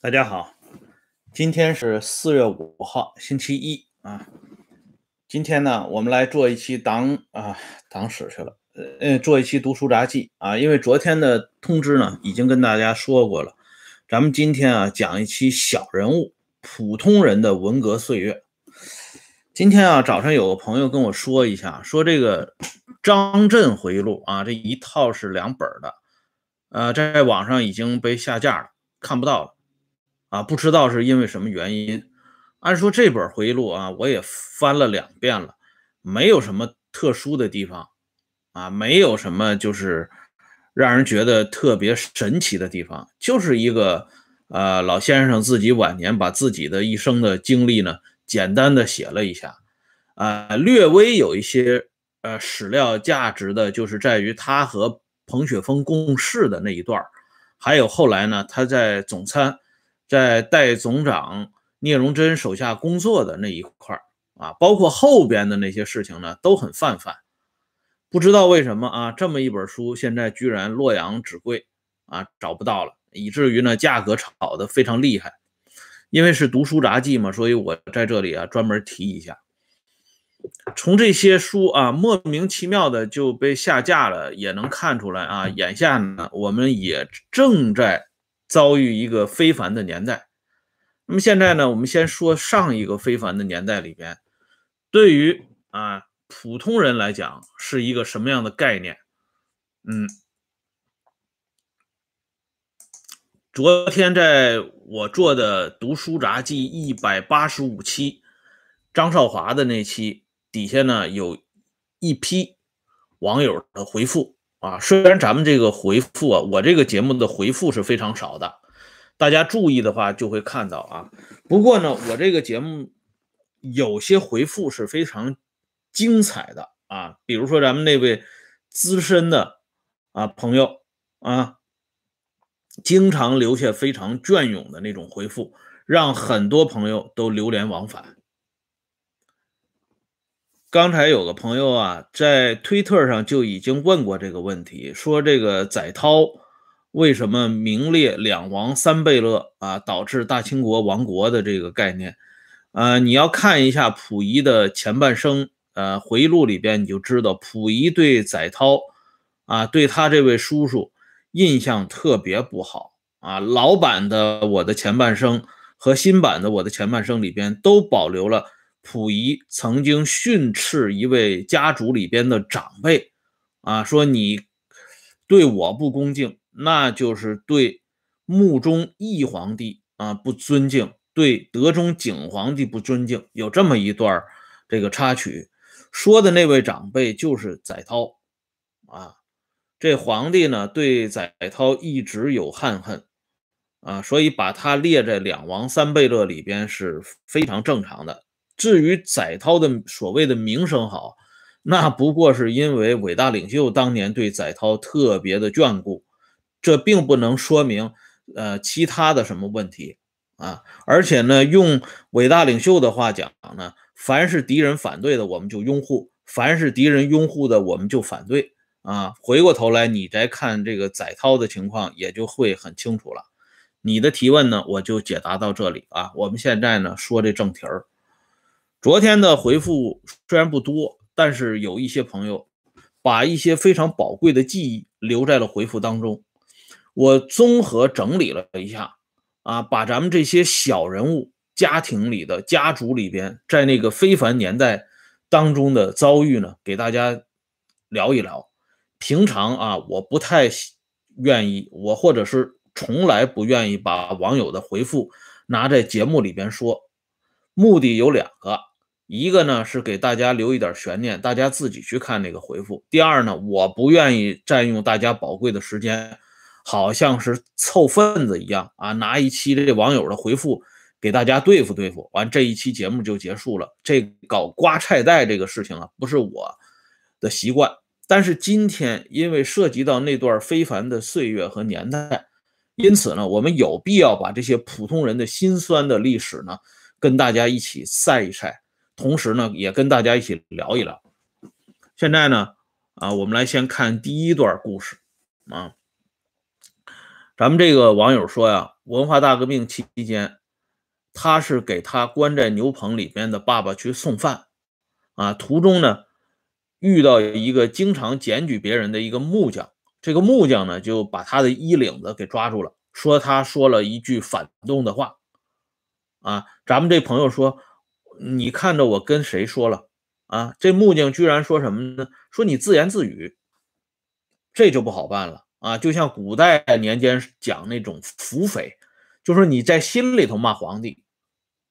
大家好，今天是四月五号，星期一啊。今天呢，我们来做一期党啊党史去了，呃，做一期读书杂记啊。因为昨天的通知呢，已经跟大家说过了。咱们今天啊，讲一期小人物、普通人的文革岁月。今天啊，早上有个朋友跟我说一下，说这个张震回忆录啊，这一套是两本的，呃，在网上已经被下架了，看不到了。啊，不知道是因为什么原因。按说这本回忆录啊，我也翻了两遍了，没有什么特殊的地方，啊，没有什么就是让人觉得特别神奇的地方，就是一个呃老先生自己晚年把自己的一生的经历呢，简单的写了一下，啊，略微有一些呃史料价值的，就是在于他和彭雪枫共事的那一段还有后来呢，他在总参。在代总长聂荣臻手下工作的那一块啊，包括后边的那些事情呢，都很泛泛。不知道为什么啊，这么一本书现在居然洛阳纸贵啊，找不到了，以至于呢价格炒得非常厉害。因为是读书杂记嘛，所以我在这里啊专门提一下。从这些书啊莫名其妙的就被下架了，也能看出来啊，眼下呢我们也正在。遭遇一个非凡的年代，那么现在呢？我们先说上一个非凡的年代里边，对于啊普通人来讲是一个什么样的概念？嗯，昨天在我做的读书杂记一百八十五期，张少华的那期底下呢，有一批网友的回复。啊，虽然咱们这个回复啊，我这个节目的回复是非常少的，大家注意的话就会看到啊。不过呢，我这个节目有些回复是非常精彩的啊，比如说咱们那位资深的啊朋友啊，经常留下非常隽永的那种回复，让很多朋友都流连忘返。刚才有个朋友啊，在推特上就已经问过这个问题，说这个载涛为什么名列两王三贝勒啊，导致大清国亡国的这个概念？呃，你要看一下溥仪的前半生，呃，回忆录里边你就知道，溥仪对载涛啊，对他这位叔叔印象特别不好啊。老版的《我的前半生》和新版的《我的前半生》里边都保留了。溥仪曾经训斥一位家族里边的长辈，啊，说你对我不恭敬，那就是对穆宗义皇帝啊不尊敬，对德宗景皇帝不尊敬。有这么一段这个插曲，说的那位长辈就是载涛，啊，这皇帝呢对载涛一直有憾恨，啊，所以把他列在两王三贝勒里边是非常正常的。至于载涛的所谓的名声好，那不过是因为伟大领袖当年对载涛特别的眷顾，这并不能说明呃其他的什么问题啊。而且呢，用伟大领袖的话讲呢，凡是敌人反对的，我们就拥护；凡是敌人拥护的，我们就反对啊。回过头来，你再看这个载涛的情况，也就会很清楚了。你的提问呢，我就解答到这里啊。我们现在呢说这正题儿。昨天的回复虽然不多，但是有一些朋友把一些非常宝贵的记忆留在了回复当中。我综合整理了一下，啊，把咱们这些小人物家庭里的家族里边，在那个非凡年代当中的遭遇呢，给大家聊一聊。平常啊，我不太愿意，我或者是从来不愿意把网友的回复拿在节目里边说，目的有两个。一个呢是给大家留一点悬念，大家自己去看那个回复。第二呢，我不愿意占用大家宝贵的时间，好像是凑份子一样啊，拿一期这网友的回复给大家对付对付，完这一期节目就结束了。这搞刮菜带这个事情啊，不是我的习惯。但是今天因为涉及到那段非凡的岁月和年代，因此呢，我们有必要把这些普通人的心酸的历史呢，跟大家一起晒一晒。同时呢，也跟大家一起聊一聊。现在呢，啊，我们来先看第一段故事啊。咱们这个网友说呀，文化大革命期间，他是给他关在牛棚里边的爸爸去送饭，啊，途中呢遇到一个经常检举别人的一个木匠，这个木匠呢就把他的衣领子给抓住了，说他说了一句反动的话，啊，咱们这朋友说，你看着我跟谁说了？啊，这木匠居然说什么呢？说你自言自语，这就不好办了啊！就像古代年间讲那种伏匪，就说你在心里头骂皇帝，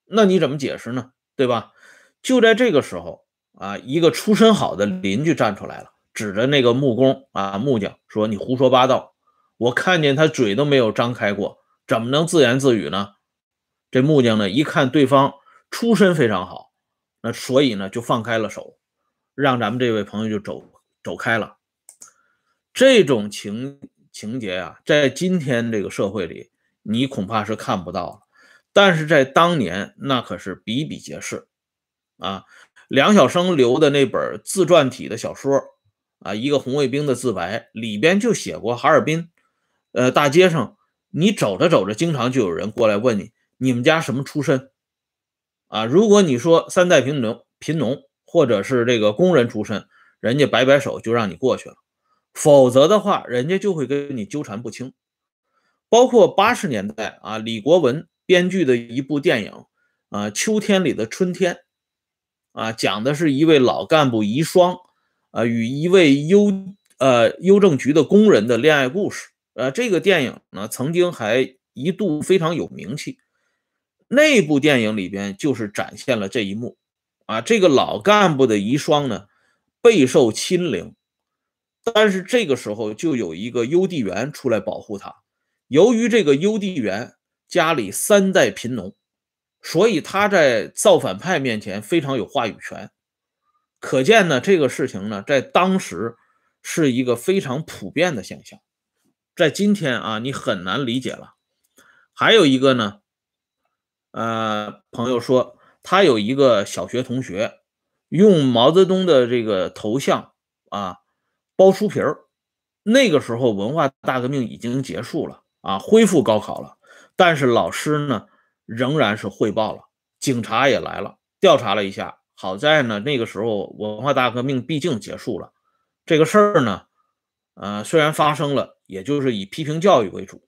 那你怎么解释呢？对吧？就在这个时候啊，一个出身好的邻居站出来了，指着那个木工啊木匠说：“你胡说八道！我看见他嘴都没有张开过，怎么能自言自语呢？”这木匠呢，一看对方出身非常好。那所以呢，就放开了手，让咱们这位朋友就走走开了。这种情情节啊，在今天这个社会里，你恐怕是看不到了。但是在当年，那可是比比皆是啊。梁晓声留的那本自传体的小说啊，一个红卫兵的自白里边就写过哈尔滨，呃，大街上你走着走着，经常就有人过来问你，你们家什么出身？啊，如果你说三代贫农、贫农，或者是这个工人出身，人家摆摆手就让你过去了；否则的话，人家就会跟你纠缠不清。包括八十年代啊，李国文编剧的一部电影啊，《秋天里的春天》啊，讲的是一位老干部遗孀啊与一位邮呃邮政局的工人的恋爱故事。呃，这个电影呢，曾经还一度非常有名气。那部电影里边就是展现了这一幕，啊，这个老干部的遗孀呢备受欺凌，但是这个时候就有一个邮递员出来保护他。由于这个邮递员家里三代贫农，所以他在造反派面前非常有话语权。可见呢，这个事情呢在当时是一个非常普遍的现象，在今天啊你很难理解了。还有一个呢。呃，朋友说他有一个小学同学用毛泽东的这个头像啊包书皮儿。那个时候文化大革命已经结束了啊，恢复高考了，但是老师呢仍然是汇报了，警察也来了，调查了一下。好在呢那个时候文化大革命毕竟结束了，这个事儿呢，呃虽然发生了，也就是以批评教育为主。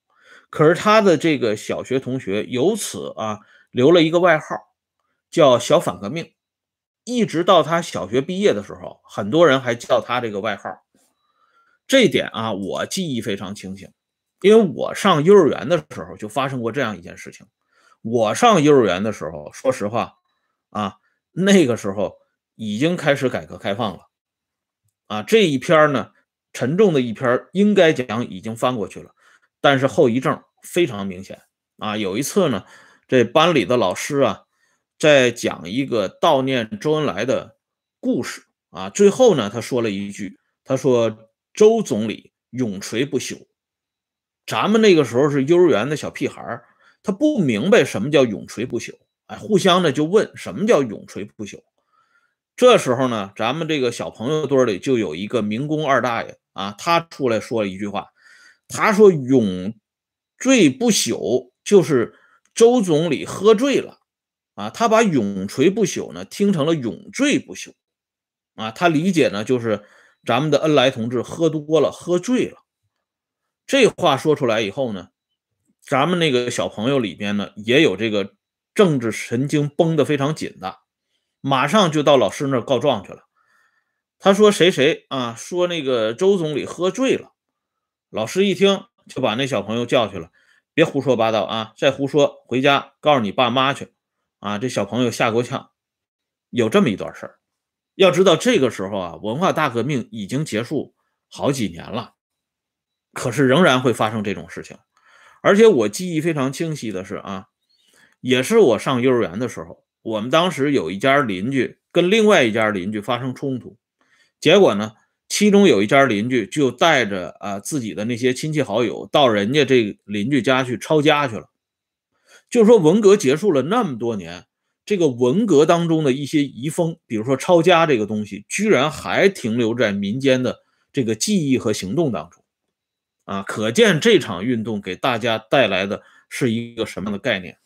可是他的这个小学同学由此啊留了一个外号，叫“小反革命”，一直到他小学毕业的时候，很多人还叫他这个外号。这一点啊，我记忆非常清醒，因为我上幼儿园的时候就发生过这样一件事情。我上幼儿园的时候，说实话啊，那个时候已经开始改革开放了啊，这一篇呢，沉重的一篇，应该讲已经翻过去了。但是后遗症非常明显啊！有一次呢，这班里的老师啊，在讲一个悼念周恩来的故事啊，最后呢，他说了一句：“他说周总理永垂不朽。”咱们那个时候是幼儿园的小屁孩他不明白什么叫永垂不朽，哎，互相呢就问什么叫永垂不朽。这时候呢，咱们这个小朋友堆里就有一个民工二大爷啊，他出来说了一句话。他说：“永坠不朽就是周总理喝醉了啊，他把永垂不朽呢听成了永坠不朽啊，他理解呢就是咱们的恩来同志喝多了，喝醉了。这话说出来以后呢，咱们那个小朋友里边呢也有这个政治神经绷得非常紧的，马上就到老师那告状去了。他说谁谁啊，说那个周总理喝醉了。”老师一听，就把那小朋友叫去了，别胡说八道啊！再胡说，回家告诉你爸妈去啊！这小朋友吓够呛。有这么一段事儿，要知道这个时候啊，文化大革命已经结束好几年了，可是仍然会发生这种事情。而且我记忆非常清晰的是啊，也是我上幼儿园的时候，我们当时有一家邻居跟另外一家邻居发生冲突，结果呢？其中有一家邻居就带着啊自己的那些亲戚好友到人家这邻居家去抄家去了。就说文革结束了那么多年，这个文革当中的一些遗风，比如说抄家这个东西，居然还停留在民间的这个记忆和行动当中，啊，可见这场运动给大家带来的是一个什么样的概念。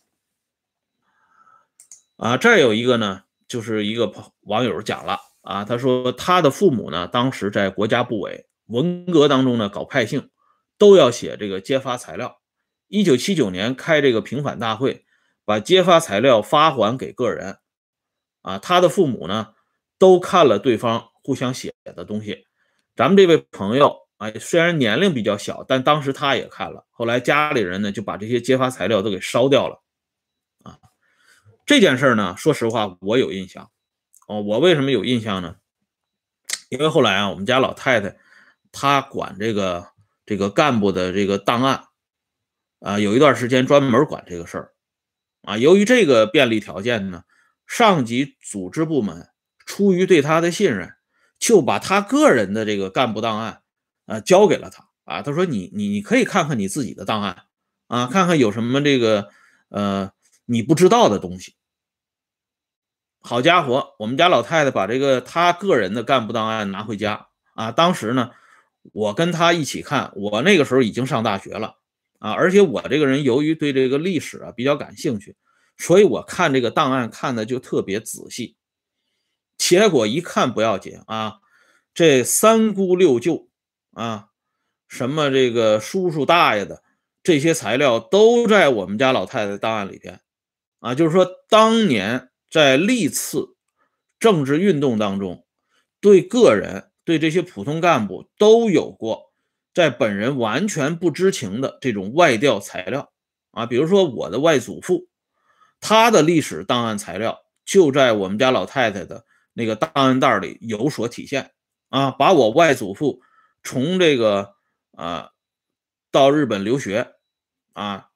啊，这有一个呢，就是一个网友讲了啊，他说他的父母呢，当时在国家部委文革当中呢搞派性，都要写这个揭发材料。一九七九年开这个平反大会，把揭发材料发还给个人。啊，他的父母呢都看了对方互相写的东西。咱们这位朋友啊，虽然年龄比较小，但当时他也看了。后来家里人呢就把这些揭发材料都给烧掉了。啊，这件事呢，说实话我有印象。哦，我为什么有印象呢？因为后来啊，我们家老太太她管这个这个干部的这个档案，啊，有一段时间专门管这个事儿。啊，由于这个便利条件呢。上级组织部门出于对他的信任，就把他个人的这个干部档案，啊，交给了他啊。他说：“你你你可以看看你自己的档案啊，看看有什么这个呃你不知道的东西。”好家伙，我们家老太太把这个她个人的干部档案拿回家啊。当时呢，我跟她一起看，我那个时候已经上大学了啊，而且我这个人由于对这个历史啊比较感兴趣。所以我看这个档案看的就特别仔细，结果一看不要紧啊，这三姑六舅啊，什么这个叔叔大爷的这些材料都在我们家老太太档案里边啊，就是说当年在历次政治运动当中，对个人对这些普通干部都有过在本人完全不知情的这种外调材料啊，比如说我的外祖父。他的历史档案材料就在我们家老太太的那个档案袋里有所体现啊，把我外祖父从这个啊到日本留学啊，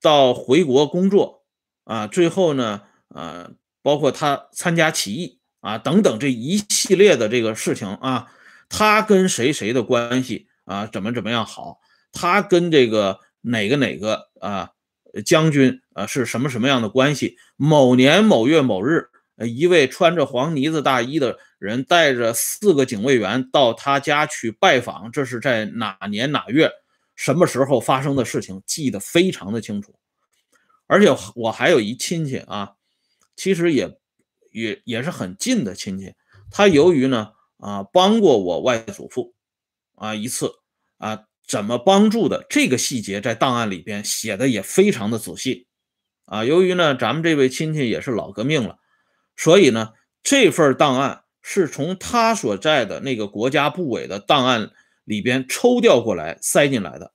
到回国工作啊，最后呢啊，包括他参加起义啊等等这一系列的这个事情啊，他跟谁谁的关系啊，怎么怎么样好，他跟这个哪个哪个啊。将军啊，是什么什么样的关系？某年某月某日，一位穿着黄呢子大衣的人带着四个警卫员到他家去拜访，这是在哪年哪月什么时候发生的事情，记得非常的清楚。而且我还有一亲戚啊，其实也也也是很近的亲戚，他由于呢啊帮过我外祖父啊一次啊。怎么帮助的？这个细节在档案里边写的也非常的仔细啊。由于呢，咱们这位亲戚也是老革命了，所以呢，这份档案是从他所在的那个国家部委的档案里边抽调过来塞进来的。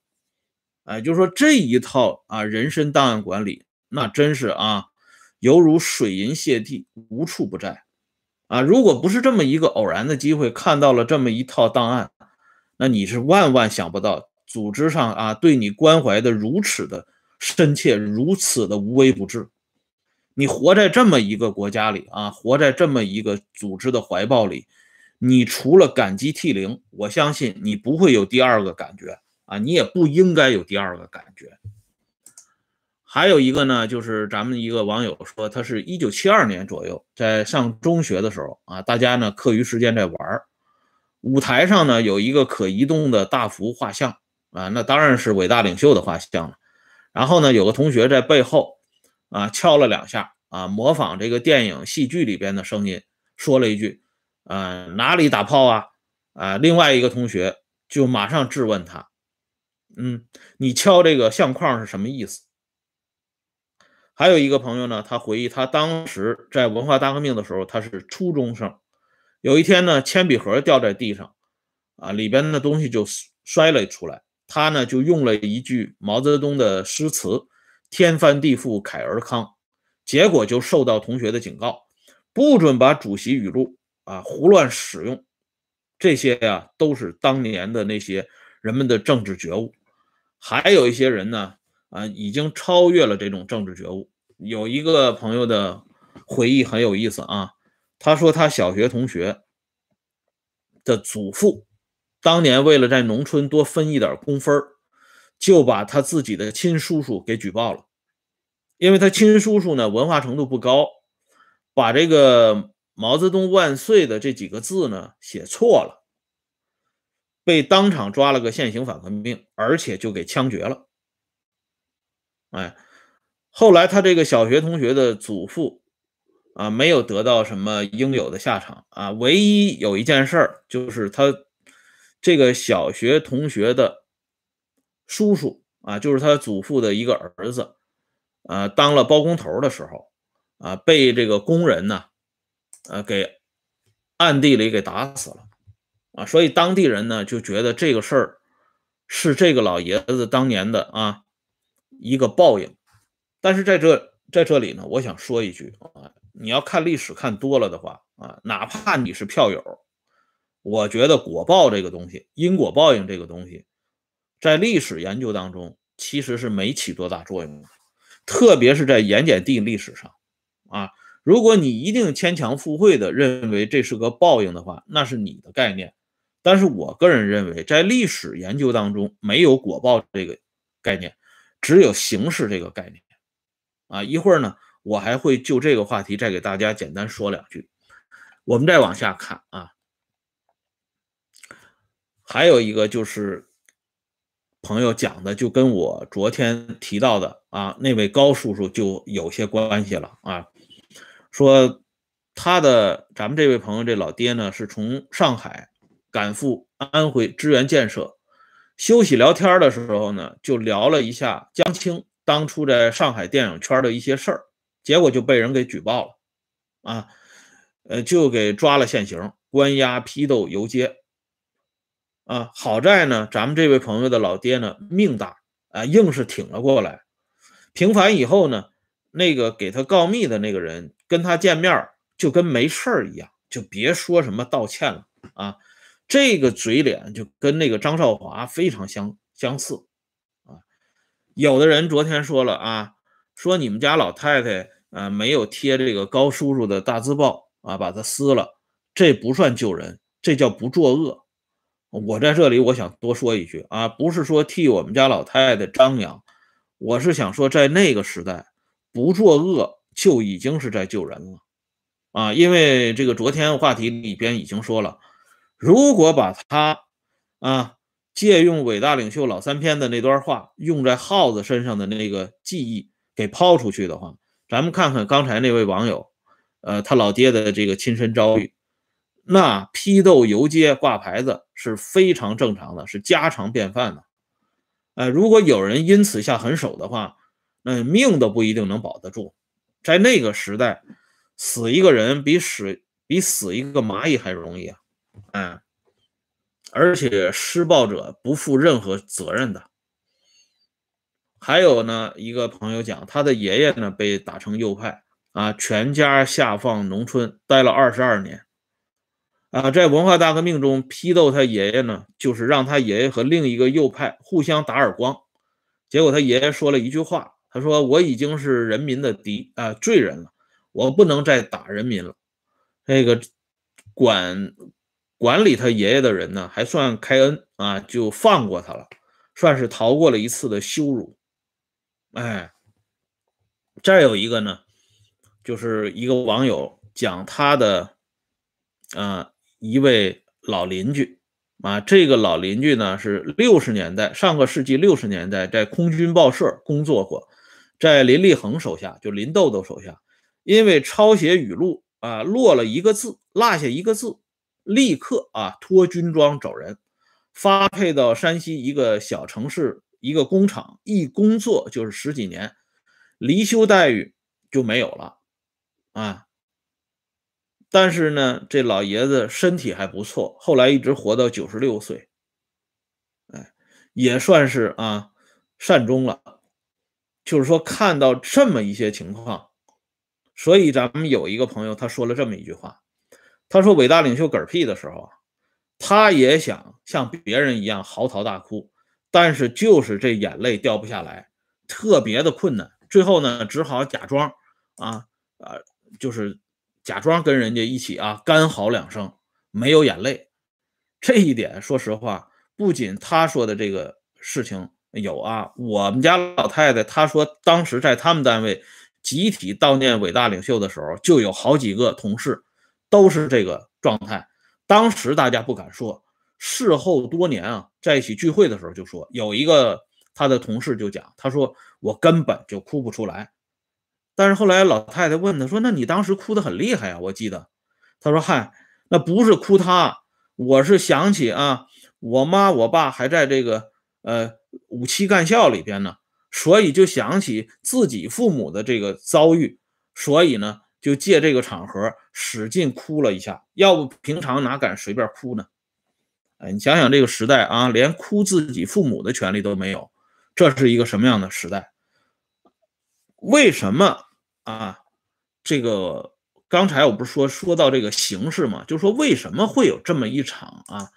哎，就是说这一套啊，人身档案管理那真是啊，犹如水银泻地，无处不在啊。如果不是这么一个偶然的机会，看到了这么一套档案。那你是万万想不到，组织上啊对你关怀的如此的深切，如此的无微不至。你活在这么一个国家里啊，活在这么一个组织的怀抱里，你除了感激涕零，我相信你不会有第二个感觉啊，你也不应该有第二个感觉。还有一个呢，就是咱们一个网友说，他是一九七二年左右在上中学的时候啊，大家呢课余时间在玩儿。舞台上呢有一个可移动的大幅画像啊，那当然是伟大领袖的画像了。然后呢，有个同学在背后啊敲了两下啊，模仿这个电影戏剧里边的声音，说了一句：“啊，哪里打炮啊？”啊，另外一个同学就马上质问他：“嗯，你敲这个相框是什么意思？”还有一个朋友呢，他回忆他当时在文化大革命的时候，他是初中生。有一天呢，铅笔盒掉在地上，啊，里边的东西就摔了出来。他呢就用了一句毛泽东的诗词：“天翻地覆慨而慷”，结果就受到同学的警告，不准把主席语录啊胡乱使用。这些呀都是当年的那些人们的政治觉悟。还有一些人呢，啊，已经超越了这种政治觉悟。有一个朋友的回忆很有意思啊。他说，他小学同学的祖父当年为了在农村多分一点工分就把他自己的亲叔叔给举报了。因为他亲叔叔呢文化程度不高，把这个“毛泽东万岁”的这几个字呢写错了，被当场抓了个现行反革命，而且就给枪决了。哎，后来他这个小学同学的祖父啊，没有得到什么应有的下场啊，唯一有一件事儿，就是他这个小学同学的叔叔啊，就是他祖父的一个儿子，啊，当了包工头的时候啊，被这个工人呢，呃，给暗地里给打死了啊，所以当地人呢就觉得这个事儿是这个老爷子当年的啊。一个报应，但是在这在这里呢，我想说一句啊，你要看历史看多了的话啊，哪怕你是票友，我觉得果报这个东西，因果报应这个东西，在历史研究当中其实是没起多大作用的，特别是在盐碱地历史上啊，如果你一定牵强附会的认为这是个报应的话，那是你的概念，但是我个人认为，在历史研究当中没有果报这个概念。只有形式这个概念啊，一会儿呢，我还会就这个话题再给大家简单说两句。我们再往下看啊，还有一个就是朋友讲的，就跟我昨天提到的啊那位高叔叔就有些关系了啊。说他的咱们这位朋友这老爹呢，是从上海赶赴安徽支援建设。休息聊天的时候呢，就聊了一下江青当初在上海电影圈的一些事儿，结果就被人给举报了，啊，呃，就给抓了现行，关押批斗游街，啊，好在呢，咱们这位朋友的老爹呢命大啊，硬是挺了过来。平反以后呢，那个给他告密的那个人跟他见面就跟没事儿一样，就别说什么道歉了啊。这个嘴脸就跟那个张少华非常相相似啊！有的人昨天说了啊，说你们家老太太啊没有贴这个高叔叔的大字报啊，把他撕了，这不算救人，这叫不作恶。我在这里我想多说一句啊，不是说替我们家老太太张扬，我是想说在那个时代，不作恶就已经是在救人了啊！因为这个昨天话题里边已经说了。如果把他啊借用伟大领袖老三篇的那段话用在耗子身上的那个记忆给抛出去的话，咱们看看刚才那位网友，呃，他老爹的这个亲身遭遇，那批斗游街挂牌子是非常正常的，是家常便饭的。呃，如果有人因此下狠手的话，那命都不一定能保得住。在那个时代，死一个人比死比死一个蚂蚁还容易啊！哎，而且施暴者不负任何责任的。还有呢，一个朋友讲，他的爷爷呢被打成右派啊，全家下放农村，待了二十二年。啊，在文化大革命中批斗他爷爷呢，就是让他爷爷和另一个右派互相打耳光。结果他爷爷说了一句话，他说：“我已经是人民的敌啊罪人了，我不能再打人民了。”那个管。管理他爷爷的人呢，还算开恩啊，就放过他了，算是逃过了一次的羞辱。哎，再有一个呢，就是一个网友讲他的啊一位老邻居啊，这个老邻居呢是六十年代上个世纪六十年代在空军报社工作过，在林立恒手下，就林豆豆手下，因为抄写语录啊落了一个字，落下一个字。立刻啊脱军装走人，发配到山西一个小城市一个工厂，一工作就是十几年，离休待遇就没有了啊。但是呢，这老爷子身体还不错，后来一直活到九十六岁，哎，也算是啊善终了。就是说，看到这么一些情况，所以咱们有一个朋友他说了这么一句话。他说：“伟大领袖嗝屁的时候啊，他也想像别人一样嚎啕大哭，但是就是这眼泪掉不下来，特别的困难。最后呢，只好假装啊啊，就是假装跟人家一起啊干嚎两声，没有眼泪。这一点，说实话，不仅他说的这个事情有啊，我们家老太太她说，当时在他们单位集体悼念伟大领袖的时候，就有好几个同事。”都是这个状态，当时大家不敢说，事后多年啊，在一起聚会的时候就说，有一个他的同事就讲，他说我根本就哭不出来。但是后来老太太问他说：“那你当时哭得很厉害呀？”我记得，他说：“嗨，那不是哭他，我是想起啊，我妈我爸还在这个呃五七干校里边呢，所以就想起自己父母的这个遭遇，所以呢，就借这个场合使劲哭了一下。要不平常哪敢随便哭呢？哎，你想想这个时代啊，连哭自己父母的权利都没有，这是一个什么样的时代？”为什么啊？这个刚才我不是说说到这个形势嘛，就说为什么会有这么一场啊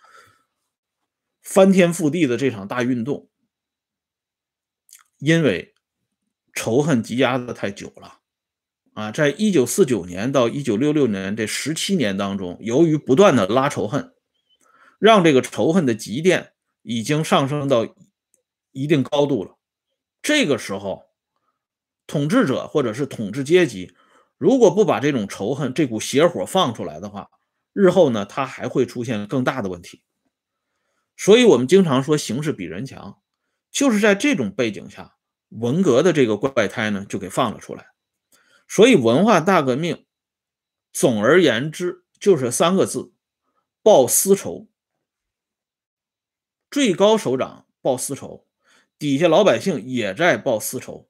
翻天覆地的这场大运动？因为仇恨积压的太久了啊，在一九四九年到一九六六年这十七年当中，由于不断的拉仇恨，让这个仇恨的积淀已经上升到一定高度了。这个时候。统治者或者是统治阶级，如果不把这种仇恨、这股邪火放出来的话，日后呢，他还会出现更大的问题。所以，我们经常说形势比人强，就是在这种背景下，文革的这个怪胎呢，就给放了出来。所以，文化大革命，总而言之就是三个字：报私仇。最高首长报私仇，底下老百姓也在报私仇。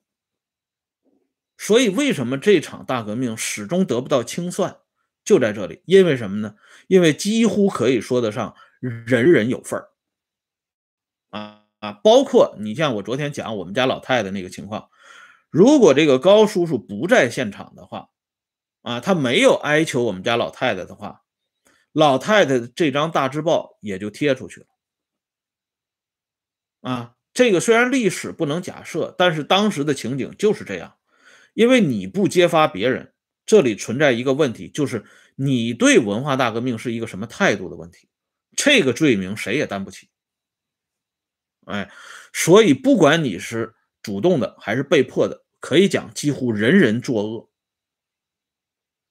所以，为什么这场大革命始终得不到清算？就在这里，因为什么呢？因为几乎可以说得上人人有份儿啊啊！包括你像我昨天讲我们家老太太那个情况，如果这个高叔叔不在现场的话，啊，他没有哀求我们家老太太的话，老太太这张大字报也就贴出去了啊。这个虽然历史不能假设，但是当时的情景就是这样。因为你不揭发别人，这里存在一个问题，就是你对文化大革命是一个什么态度的问题。这个罪名谁也担不起。哎，所以不管你是主动的还是被迫的，可以讲几乎人人作恶。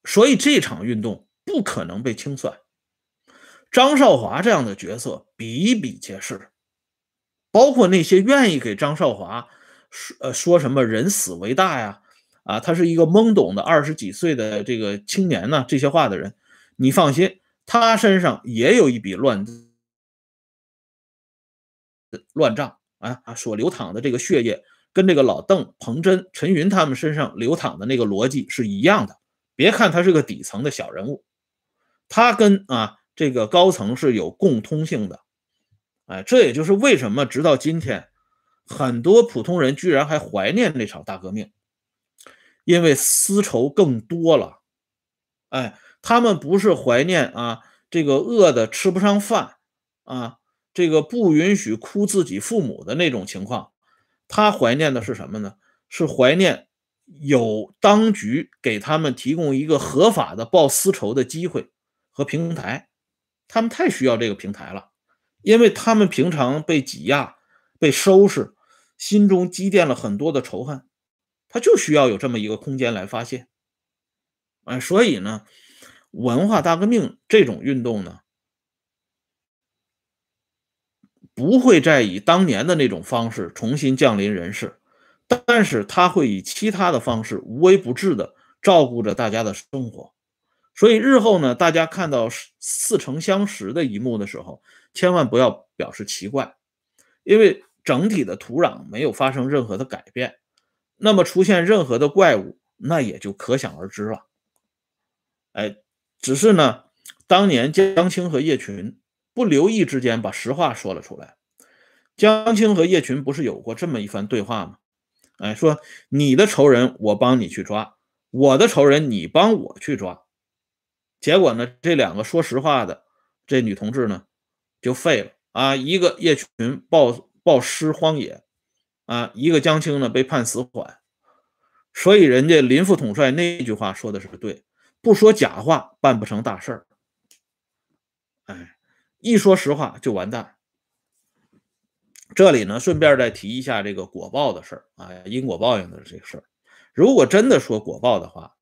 所以这场运动不可能被清算。张少华这样的角色比比皆是，包括那些愿意给张少华说呃说什么“人死为大”呀。啊，他是一个懵懂的二十几岁的这个青年呢，这些话的人，你放心，他身上也有一笔乱乱账啊，所流淌的这个血液，跟这个老邓、彭真、陈云他们身上流淌的那个逻辑是一样的。别看他是个底层的小人物，他跟啊这个高层是有共通性的。哎，这也就是为什么直到今天，很多普通人居然还怀念那场大革命。因为私仇更多了，哎，他们不是怀念啊，这个饿的吃不上饭啊，这个不允许哭自己父母的那种情况，他怀念的是什么呢？是怀念有当局给他们提供一个合法的报私仇的机会和平台，他们太需要这个平台了，因为他们平常被挤压、被收拾，心中积淀了很多的仇恨。他就需要有这么一个空间来发泄，哎，所以呢，文化大革命这种运动呢，不会再以当年的那种方式重新降临人世，但是他会以其他的方式无微不至的照顾着大家的生活，所以日后呢，大家看到似曾相识的一幕的时候，千万不要表示奇怪，因为整体的土壤没有发生任何的改变。那么出现任何的怪物，那也就可想而知了。哎，只是呢，当年江青和叶群不留意之间把实话说了出来。江青和叶群不是有过这么一番对话吗？哎，说你的仇人我帮你去抓，我的仇人你帮我去抓。结果呢，这两个说实话的这女同志呢，就废了啊！一个叶群暴暴尸荒野。啊，一个江青呢被判死缓，所以人家林副统帅那句话说的是对，不说假话办不成大事儿。哎，一说实话就完蛋。这里呢，顺便再提一下这个果报的事儿啊，因果报应的这个事儿。如果真的说果报的话，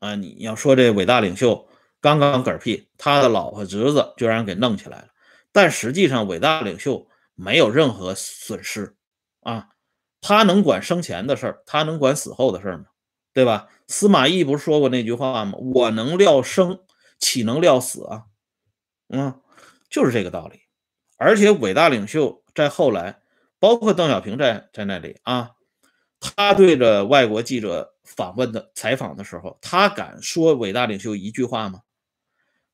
啊，你要说这伟大领袖刚刚嗝屁，他的老婆侄子居然给弄起来了，但实际上伟大领袖。没有任何损失啊。他能管生前的事儿，他能管死后的事儿吗？对吧？司马懿不是说过那句话吗？我能料生，岂能料死啊？嗯，就是这个道理。而且伟大领袖在后来，包括邓小平在在那里啊，他对着外国记者访问的采访的时候，他敢说伟大领袖一句话吗？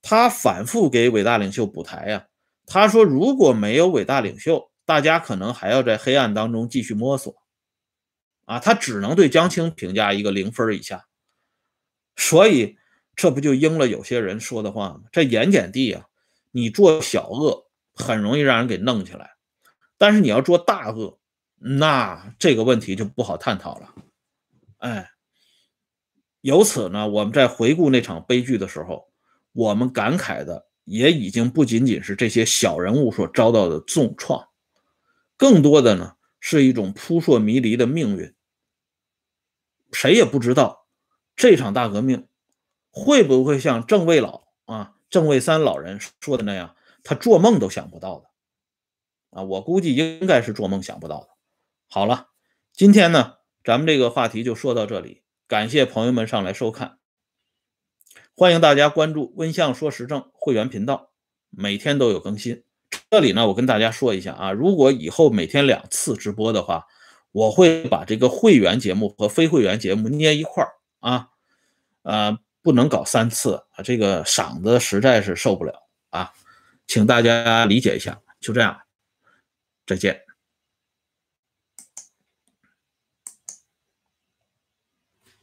他反复给伟大领袖补台呀。他说，如果没有伟大领袖，大家可能还要在黑暗当中继续摸索。啊，他只能对江青评价一个零分以下。所以这不就应了有些人说的话吗？这盐碱地啊，你做小恶很容易让人给弄起来，但是你要做大恶，那这个问题就不好探讨了。哎，由此呢，我们在回顾那场悲剧的时候，我们感慨的也已经不仅仅是这些小人物所遭到的重创，更多的呢是一种扑朔迷离的命运。谁也不知道这场大革命会不会像郑卫老啊、郑卫三老人说的那样，他做梦都想不到的啊！我估计应该是做梦想不到的。好了，今天呢，咱们这个话题就说到这里，感谢朋友们上来收看，欢迎大家关注“温相说时政”会员频道，每天都有更新。这里呢，我跟大家说一下啊，如果以后每天两次直播的话。我会把这个会员节目和非会员节目捏一块儿啊，呃，不能搞三次啊，这个嗓子实在是受不了啊，请大家理解一下，就这样，再见。